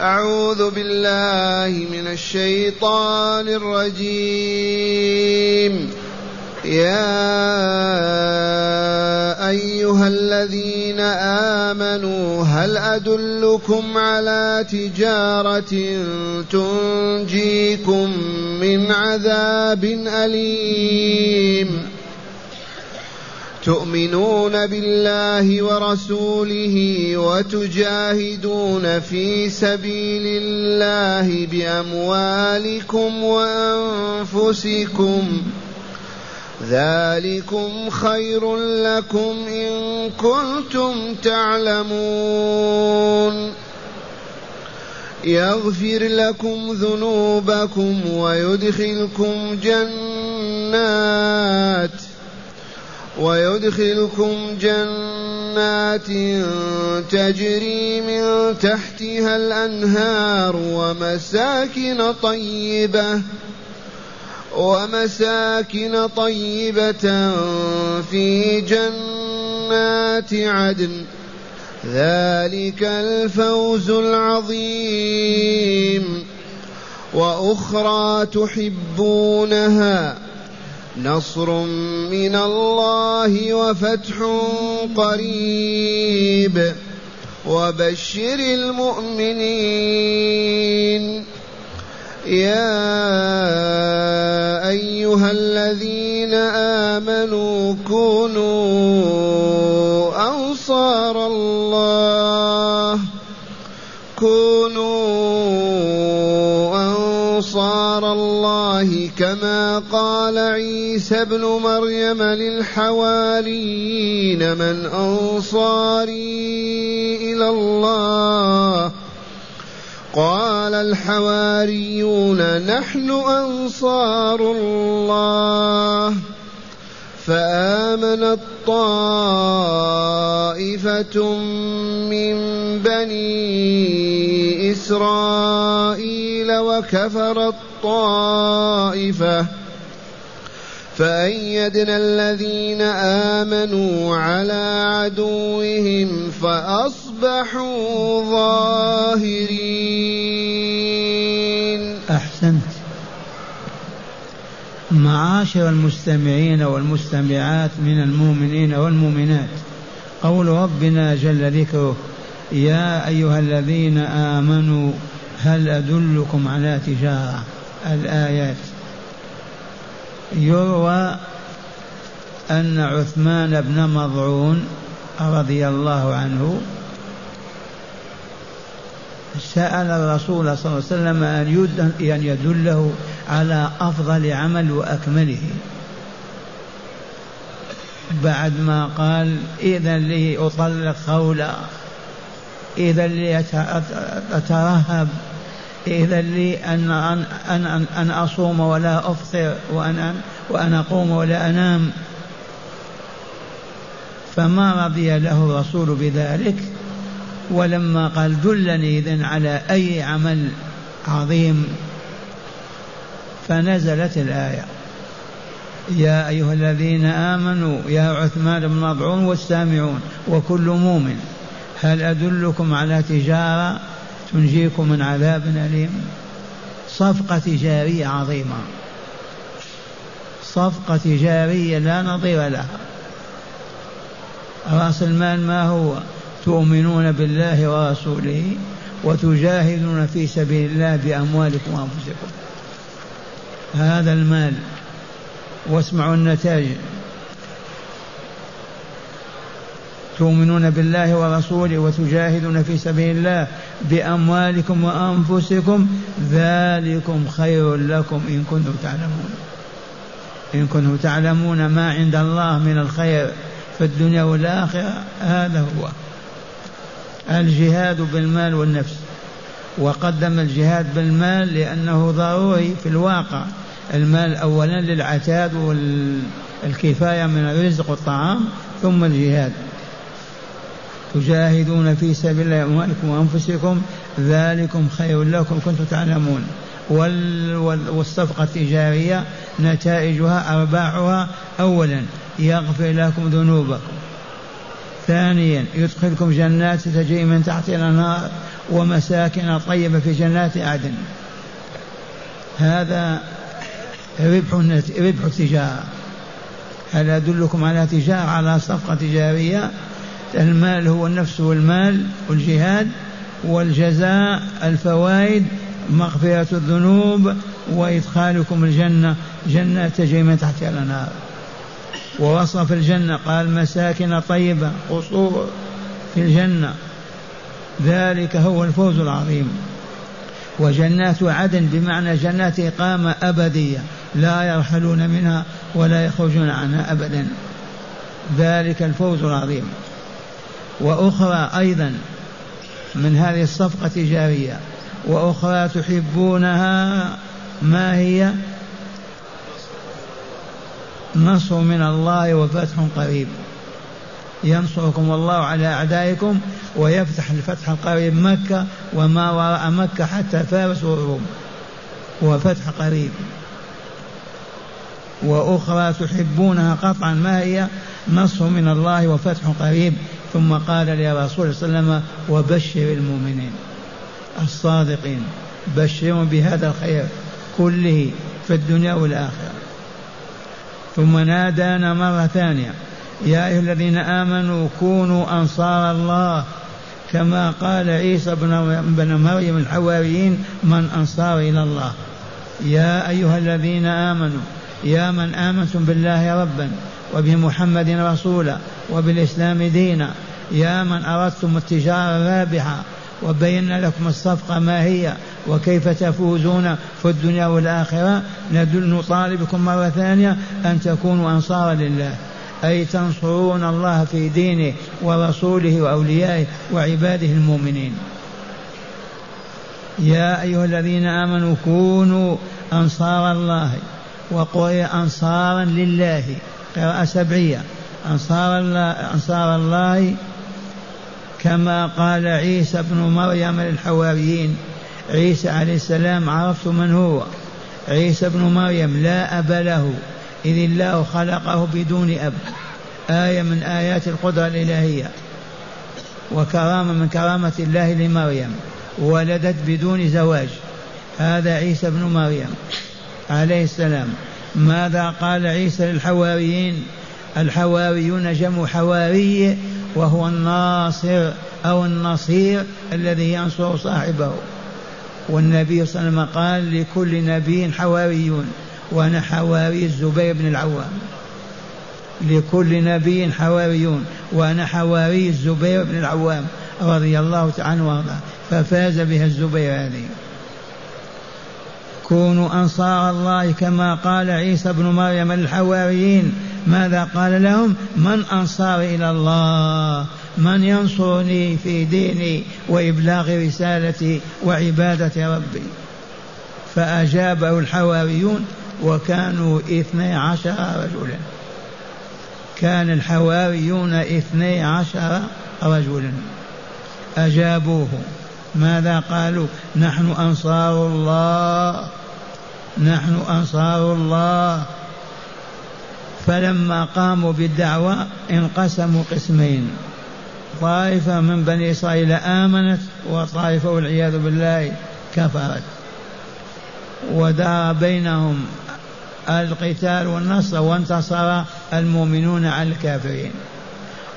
أعوذ بالله من الشيطان الرجيم. يا أيها الذين آمنوا هل أدلكم على تجارة تنجيكم من عذاب أليم؟ تؤمنون بالله ورسوله وتجاهدون في سبيل الله بأموالكم وأنفسكم ذلكم خير لكم إن كنتم تعلمون يغفر لكم ذنوبكم ويدخلكم جنات ويدخلكم جنات تجري من تحتها الأنهار ومساكن طيبة ومساكن طيبة في جنات عدن. ذلك الفوز العظيم. وأخرى تحبونها. نصر من الله وفتح قريب. وبشر المؤمنين. يا أيها الذين آمنوا كونوا أنصار الله. كونوا كما قال عيسى ابن مريم للحواريين من أنصاري إلى الله. قال الحواريون نحن أنصار الله. فامنت طائفه من بني إسرائيل وكفرت طائفة. فأيدنا الذين آمنوا على عدوهم فأصبحوا ظاهرين. أحسنت. معاشر المستمعين والمستمعات من المؤمنين والمؤمنات قول ربنا جل ذكره يا أيها الذين آمنوا هل أدلكم على تجارة؟ الآيات. يروى أن عثمان بن مضعون رضي الله عنه سأل الرسول صلى الله عليه وسلم أن يدله على أفضل عمل وأكمله. بعد ما قال إذا لي أطلق خولا إذا لي أترهب إذا لي أن أن أن, أن أصوم ولا أفطر وأن وأن أقوم ولا أنام. فما رضي له الرسول بذلك؟ ولما قال دلني إذن على أي عمل عظيم. فنزلت الآية. يا أيها الذين آمنوا يا عثمان بن مضعون والسامعون وكل مؤمن هل أدلكم على تجارة تنجيكم من عذاب أليم. صفقة تجارية عظيمة. صفقة تجارية لا نظير لها. رأس المال ما هو؟ تؤمنون بالله ورسوله وتجاهدون في سبيل الله بأموالكم وأنفسكم. هذا المال واسمعوا النتائج. تؤمنون بالله ورسوله وتجاهدون في سبيل الله بأموالكم وأنفسكم ذلكم خير لكم إن كنتم تعلمون. إن كنتم تعلمون ما عند الله من الخير في الدنيا والآخرة هذا هو. الجهاد بالمال والنفس. وقدم الجهاد بالمال لأنه ضروري في الواقع. المال أولا للعتاد والكفاية من الرزق والطعام ثم الجهاد. تجاهدون في سبيل الله أموالكم وأنفسكم ذلكم خير لكم كنتم تعلمون. والصفقة التجارية نتائجها أرباحها أولا يغفر لكم ذنوبكم. ثانيا يدخلكم جنات تجري من تحتها الأنهار ومساكن طيبة في جنات عدن هذا ربح ربح التجارة. هل أدلكم على تجارة على صفقة تجارية؟ المال هو النفس والمال والجهاد والجزاء الفوائد مغفرة الذنوب وإدخالكم الجنة. جنة تجري من تحتها الأنهار. ووصف الجنة قال مساكن طيبة قصور في الجنة. ذلك هو الفوز العظيم. وجنات عدن بمعنى جنات إقامة أبدية لا يرحلون منها ولا يخرجون عنها أبدا. ذلك الفوز العظيم. وأخرى أيضا من هذه الصفقة التجارية وأخرى تحبونها ما هي؟ نصر من الله وفتح قريب. ينصركم الله على أعدائكم ويفتح الفتح القريب مكة وما وراء مكة حتى فارس والروم وفتح قريب. وأخرى تحبونها قطعا ما هي؟ نصر من الله وفتح قريب. ثم قال لرسول صلى الله عليه وسلم وبشر المؤمنين الصادقين. بشرهم بهذا الخير كله في الدنيا والآخرة. ثم نادانا مرة ثانية يا أيها الذين آمنوا كونوا أنصار الله. كما قال عيسى بن مريم الحواريين من أنصار إلى الله. يا أيها الذين آمنوا يا من آمنتم بالله ربا وبمحمد رسولا وبالإسلام دينا يا من أردتم التجارة الرابحة وبينا لكم الصفقة ما هي وكيف تفوزون في الدنيا والآخرة. ندل نطالبكم مرة ثانية أن تكونوا أنصارا لله أي تنصرون الله في دينه ورسوله وأوليائه وعباده المؤمنين. يا أيها الذين آمنوا كونوا أنصار الله وقرئ أنصارا لله. قراءة سبعية. أنصار الله أنصار الله كما قال عيسى ابن مريم للحواريين عيسى عليه السلام عرفت من هو. عيسى ابن مريم لا أب له إذ الله خلقه بدون أب. آية من آيات القدرة الإلهية. وكرامة من كرامة الله لمريم. ولدت بدون زواج. هذا عيسى ابن مريم عليه السلام. ماذا قال عيسى للحواريين؟ الحواريون جمع حواري وهو الناصر أو النصير الذي ينصر صاحبه. والنبي صلى الله عليه وسلم قال لكل نبي حواريون وأنا حواري الزبير بن العوام. لكل نبي حواريون وأنا حواري الزبير بن العوام رضي الله تعالى عنه وأرضاه. ففاز بها الزبير هذه. كونوا أنصار الله كما قال عيسى بن مريم الحواريين ماذا قال لهم؟ من أنصار إلى الله من ينصرني في ديني وإبلاغ رسالتي وعبادة ربي. فأجابه الحواريون وكانوا اثني عشر رجلا. كان الحواريون اثني عشر رجلا. أجابوه ماذا قالوا؟ نحن أنصار الله نحن أنصار الله. فلما قاموا بالدعوة انقسموا قسمين. طائفة من بني إسرائيل آمنت وطائفة والعياذ بالله كفرت. ودار بينهم القتال والنصر وانتصر المؤمنون على الكافرين.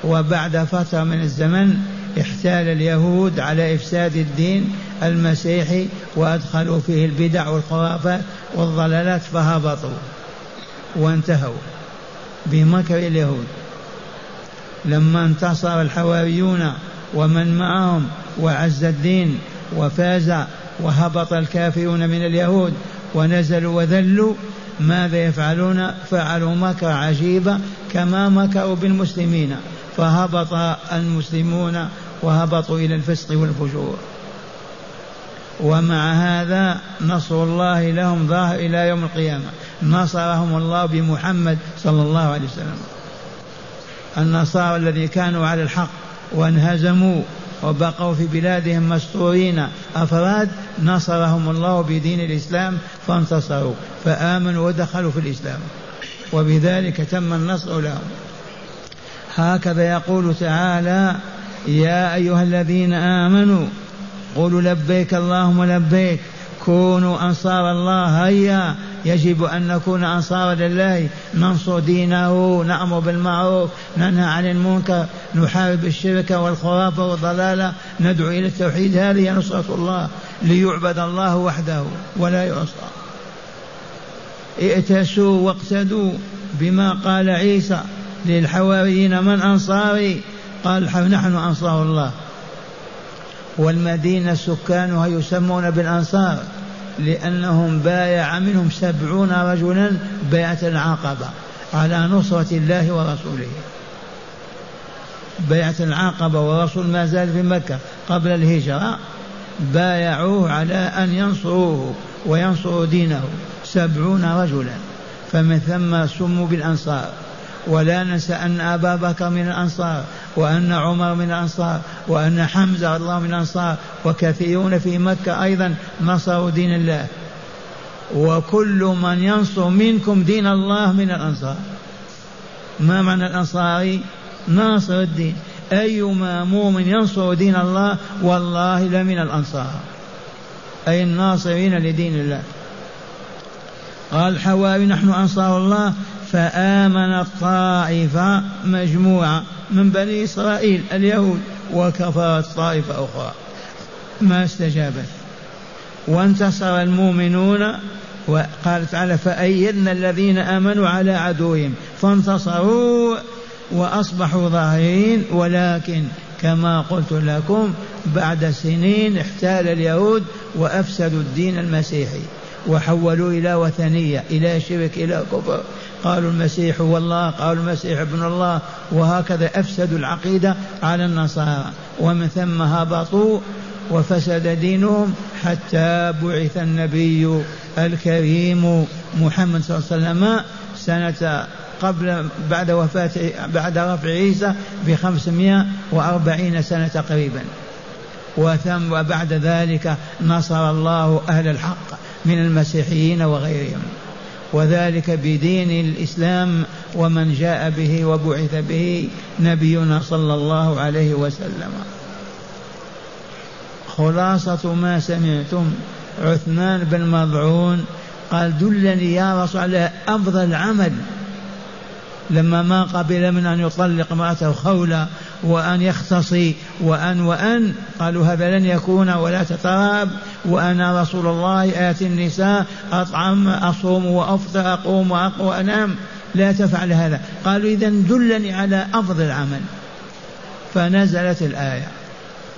وبعد فترة من الزمن احتال اليهود على إفساد الدين المسيحي وأدخلوا فيه البدع والخرافات والضلالات فهبطوا وانتهوا. بمكر اليهود. لما انتصر الحواريون ومن معهم وعز الدين وفاز وهبط الكافرون من اليهود ونزلوا وذلوا ماذا يفعلون؟ فعلوا مكر عجيبة كما مكروا بالمسلمين. فهبط المسلمون وهبطوا إلى الفسق والفجور. ومع هذا نصر الله لهم ظاهر إلى يوم القيامة. نصرهم الله بمحمد صلى الله عليه وسلم. النصارى الذين كانوا على الحق وانهزموا وبقوا في بلادهم مستورين أفراد نصرهم الله بدين الإسلام فانتصروا فآمنوا ودخلوا في الإسلام. وبذلك تم النصر لهم. هكذا يقول تعالى يا أيها الذين آمنوا يقول لبيك اللهم لبيك كونوا أنصار الله هيا يجب أن نكون أنصارا لله ننصر دينه نأمر بالمعروف ننهى عن المنكر نحارب الشرك والخرافة والضلالة ندعو إلى التوحيد. هذه نصرة الله ليعبد الله وحده ولا يعصى. ائتسوا واقتدوا بما قال عيسى للحواريين من أنصاري؟ قال نحن أنصار الله. والمدينة سكانها يسمون بالأنصار. لأنهم بايع منهم سبعون رجلا بيعة العقبة على نصرة الله ورسوله. بيعة العقبة والرسول ما زال في مكة قبل الهجرة. بايعوه على أن ينصروه وينصروا دينه سبعون رجلا. فمن ثم سموا بالأنصار. ولا ننسى أن أبا بكر من الأنصار وأن عمر من الأنصار وأن حمزة الله من الأنصار وكثيرون في مكة أيضا نصروا دين الله. وكل من ينصر منكم دين الله من الأنصار. ما معنى الأنصاري؟ ناصر الدين. أيما مؤمن ينصر دين الله والله لمن الأنصار. أي الناصرين لدين الله. قال الحواري نحن أنصار الله فآمنت طائفة مجموعة من بني إسرائيل اليهود وكفرت طائفة أخرى. ما استجابت. وانتصر المؤمنون وقال تعالى فأيدنا الذين آمنوا على عدوهم. فانتصروا وأصبحوا ظاهرين ولكن كما قلت لكم بعد سنين احتال اليهود وأفسدوا الدين المسيحي. وحولوا إلى وثنية إلى شرك إلى كفر. قالوا المسيح هو الله قالوا المسيح ابن الله وهكذا أفسدوا العقيدة على النصارى. ومن ثم هبطوا وفسد دينهم حتى بعث النبي الكريم محمد صلى الله عليه وسلم سنة قبل بعد وفاة بعد رفع عيسى بخمسمائة وأربعين سنة تقريبا. وثم وبعد ذلك نصر الله أهل الحق. من المسيحيين وغيرهم. وذلك بدين الإسلام ومن جاء به وبعث به نبينا صلى الله عليه وسلم. خلاصة ما سمعتم. عثمان بن مضعون قال دلني يا رسول على أفضل عمل. لما ما قبل من أن يطلق امرأته خولة وأن يختصي وأن وأن. قالوا هذا لن يكون ولا تتراب. وأنا رسول الله آتي النساء أطعم أصوم وأفطر أقوم وأنام. لا تفعل هذا. قالوا إذا دلني على أفضل عمل فنزلت الآية.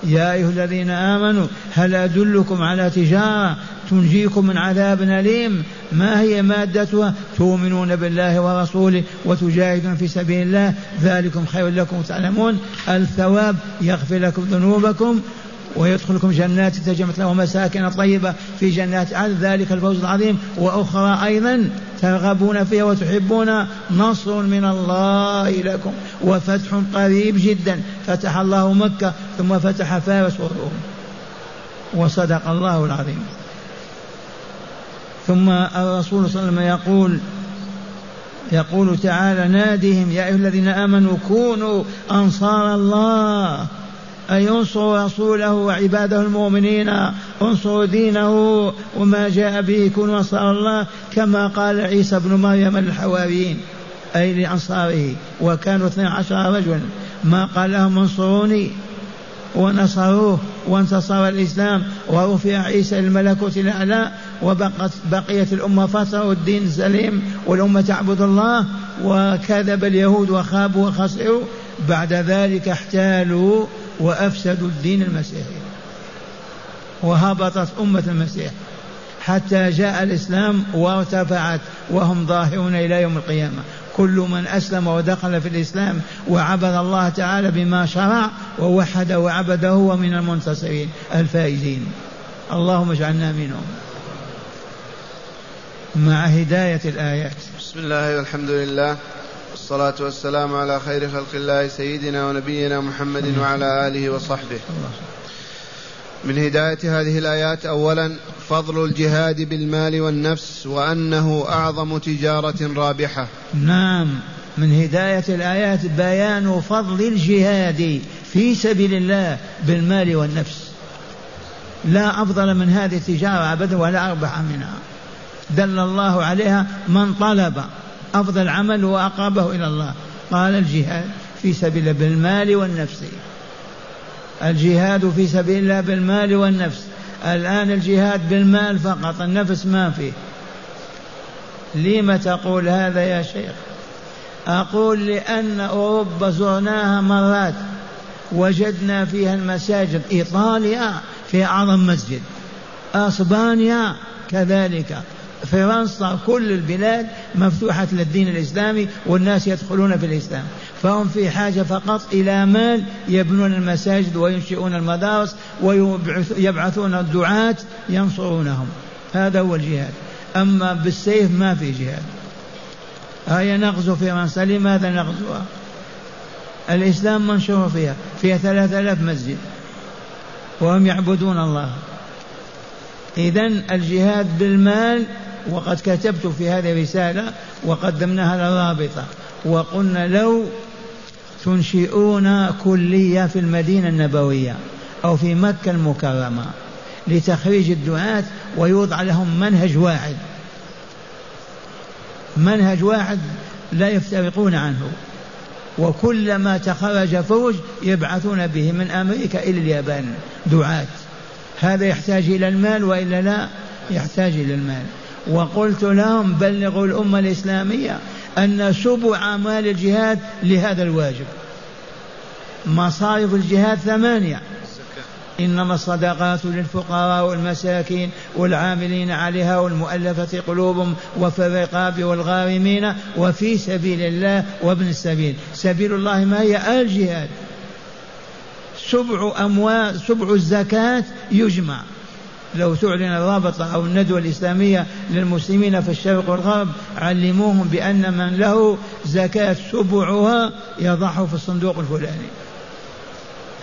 يا أيها الذين آمنوا هل أدلكم على تجارة تنجيكم من عذاب أليم؟ ما هي مادتها؟ تؤمنون بالله ورسوله وتجاهدون في سبيل الله ذلكم خير لكم تعلمون. الثواب يغفر لكم ذنوبكم. ويدخلكم جنات تجري له مساكن طيبة في جنات عدن. ذلك الفوز العظيم. وأخرى أيضا ترغبون فيها وتحبون نصر من الله لكم وفتح قريب جدا. فتح الله مكة ثم فتح فارس والروم وصدق الله العظيم. ثم الرسول صلى الله عليه وسلم يقول يقول تعالى نادهم يا أيها الذين آمنوا كونوا أنصار الله أي انصروا رسوله وعباده المؤمنين انصروا دينه وما جاء به كونوا أنصار الله كما قال عيسى بن مريم للحواريين أي لأنصاره وكانوا اثني عشر رجلا. ما قال لهم انصروني ونصروه وانتصر الإسلام ورفع عيسى الملكوت الأعلى وبقت بقيت الأمة فترة والدين سليم والأمة تعبد الله وكذب اليهود وخابوا وخسروا. بعد ذلك احتالوا وأفسدوا الدين المسيحي. وهبطت أمة المسيح. حتى جاء الإسلام وارتفعت وهم ظاهرون إلى يوم القيامة. كل من أسلم ودخل في الإسلام وعبد الله تعالى بما شرع ووحد وعبده هو من المنتصرين الفائزين. اللهم اجعلنا منهم. مع هداية الآيات. بسم الله والحمد لله. والصلاة والسلام على خير خلق الله سيدنا ونبينا محمد وعلى آله وصحبه. من هداية هذه الآيات أولا فضل الجهاد بالمال والنفس وأنه أعظم تجارة رابحة. نعم. من هداية الآيات بيان فضل الجهاد في سبيل الله بالمال والنفس. لا أفضل من هذه التجارة أبدا ولا أربح منها. دل الله عليها من طلب. أفضل عمل وأقربه إلى الله. قال الجهاد في سبيل الله بالمال والنفس. الجهاد في سبيل الله بالمال والنفس. الآن الجهاد بالمال فقط النفس ما فيه. لم تقول هذا يا شيخ؟ أقول لأن أوروبا زرناها مرات. وجدنا فيها المساجد. إيطاليا في أعظم مسجد. أسبانيا كذلك. فرنسا كل البلاد مفتوحة للدين الإسلامي والناس يدخلون في الإسلام. فهم في حاجة فقط إلى مال يبنون المساجد وينشئون المدارس ويبعثون الدعاة ينصرونهم. هذا هو الجهاد. أما بالسيف ما في جهاد. هيا نغزو فرنسا. لماذا نغزوها؟ الإسلام منشور فيها. فيها ثلاثة آلاف مسجد. وهم يعبدون الله. إذا الجهاد بالمال وقد كتبت في هذه الرسالة وقدمناها للرابطة وقلنا لو تنشئون كلية في المدينة النبوية أو في مكة المكرمة لتخريج الدعاة ويوضع لهم منهج واحد. منهج واحد لا يفترقون عنه. وكلما تخرج فوج يبعثون به من أمريكا إلى اليابان دعاة. هذا يحتاج إلى المال وإلا لا؟ يحتاج إلى المال. وقلت لهم بلغوا الأمة الإسلامية أن سبع أعمال الجهاد لهذا الواجب. مصارف الجهاد ثمانية. إنما الصدقات للفقراء والمساكين والعاملين عليها والمؤلفة قلوبهم وفي الرقاب والغارمين وفي سبيل الله وابن السبيل. سبيل الله ما هي؟ الجهاد. سبع أموال سبع الزكاة يجمع. لو تعلن الرابطة أو الندوة الإسلامية للمسلمين في الشرق والغرب علموهم بأن من له زكاة سبعها يضعه في الصندوق الفلاني.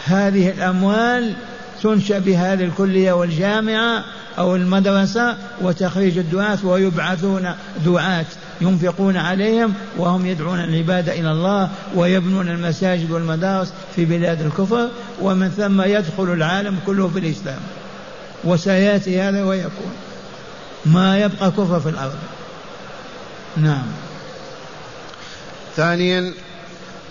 هذه الأموال تنشأ بهذه الكلية والجامعة أو المدرسة وتخريج الدعاة ويبعثون دعاة ينفقون عليهم وهم يدعون العباد إلى الله ويبنون المساجد والمدارس في بلاد الكفر ومن ثم يدخل العالم كله في الإسلام. وسيأتي هذا ويكون. ما يبقى كفر في الأرض. نعم. ثانيا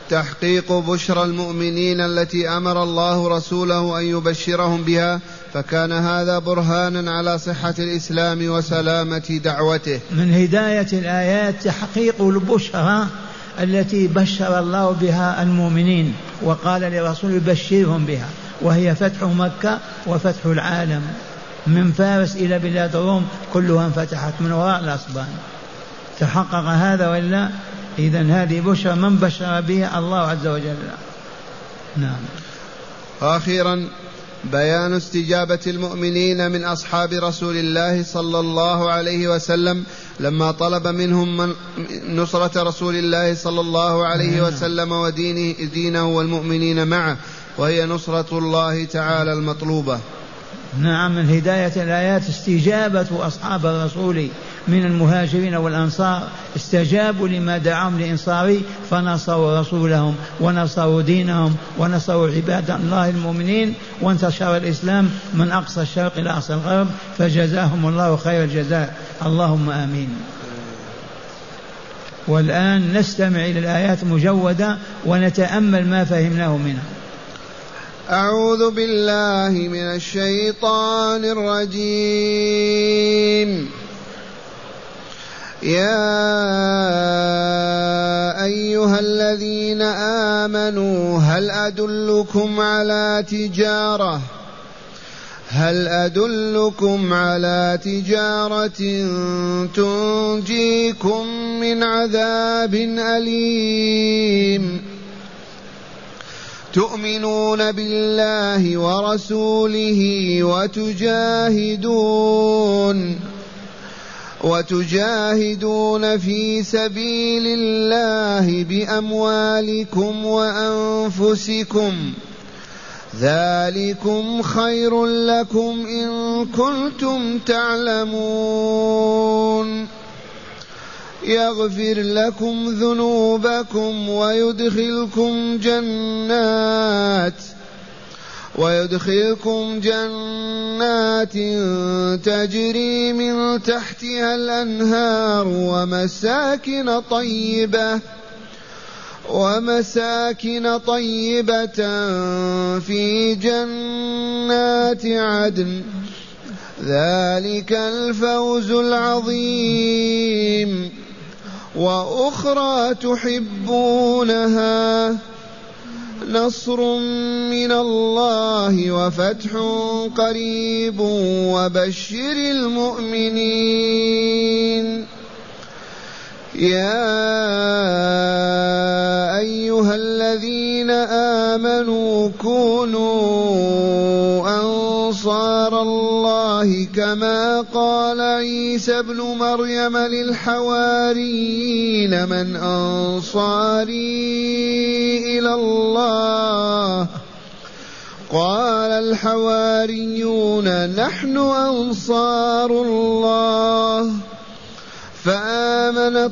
تحقيق بشرى المؤمنين التي أمر الله رسوله أن يبشرهم بها فكان هذا برهانا على صحة الإسلام وسلامة دعوته. من هداية الآيات تحقيق البشرى التي بشر الله بها المؤمنين وقال لرسول بشرهم بها. وهي فتح مكة وفتح العالم. من فارس إلى بلاد الروم كلها انفتحت من وراء الاصبان. تحقق هذا وإلا؟ إذا هذه بشرى من بشر بها الله عز وجل. نعم. أخيرا بيان استجابة المؤمنين من أصحاب رسول الله صلى الله عليه وسلم لما طلب منهم من نصرة رسول الله صلى الله عليه نعم. وسلم ودينه دينه والمؤمنين معه. وهي نصرة الله تعالى المطلوبة. نعم من هداية الآيات استجابة أصحاب الرسول من المهاجرين والأنصار. استجابوا لما دعاهم لإنصاره فنصروا رسولهم ونصروا دينهم ونصروا عباد الله المؤمنين. وانتشر الإسلام من أقصى الشرق إلى أقصى الغرب فجزاهم الله خير الجزاء. اللهم آمين. والآن نستمع إلى الآيات مجودة ونتأمل ما فهمناه منها. أعوذ بالله من الشيطان الرجيم. يا أيها الذين آمنوا هل أدلكم على تجارة؟ هل أدلكم على تجارة تنجيكم من عذاب أليم؟ تؤمنون بالله ورسوله وتجاهدون وتجاهدون في سبيل الله بأموالكم وأنفسكم ذلكم خير لكم إن كنتم تعلمون يغفر لكم ذنوبكم ويدخلكم جنات ويدخلكم جنات تجري من تحتها الأنهار ومساكن طيبة ومساكن طيبة في جنات عدن. ذلك الفوز العظيم. وأخرى تحبونها نصر من الله وفتح قريب وبشر المؤمنين يا أيها الذين آمنوا كونوا أنصار الله كما قال عيسى ابن مريم للحواريين من أنصاري إلى الله. قال الحواريون نحن أنصار الله. فآمنت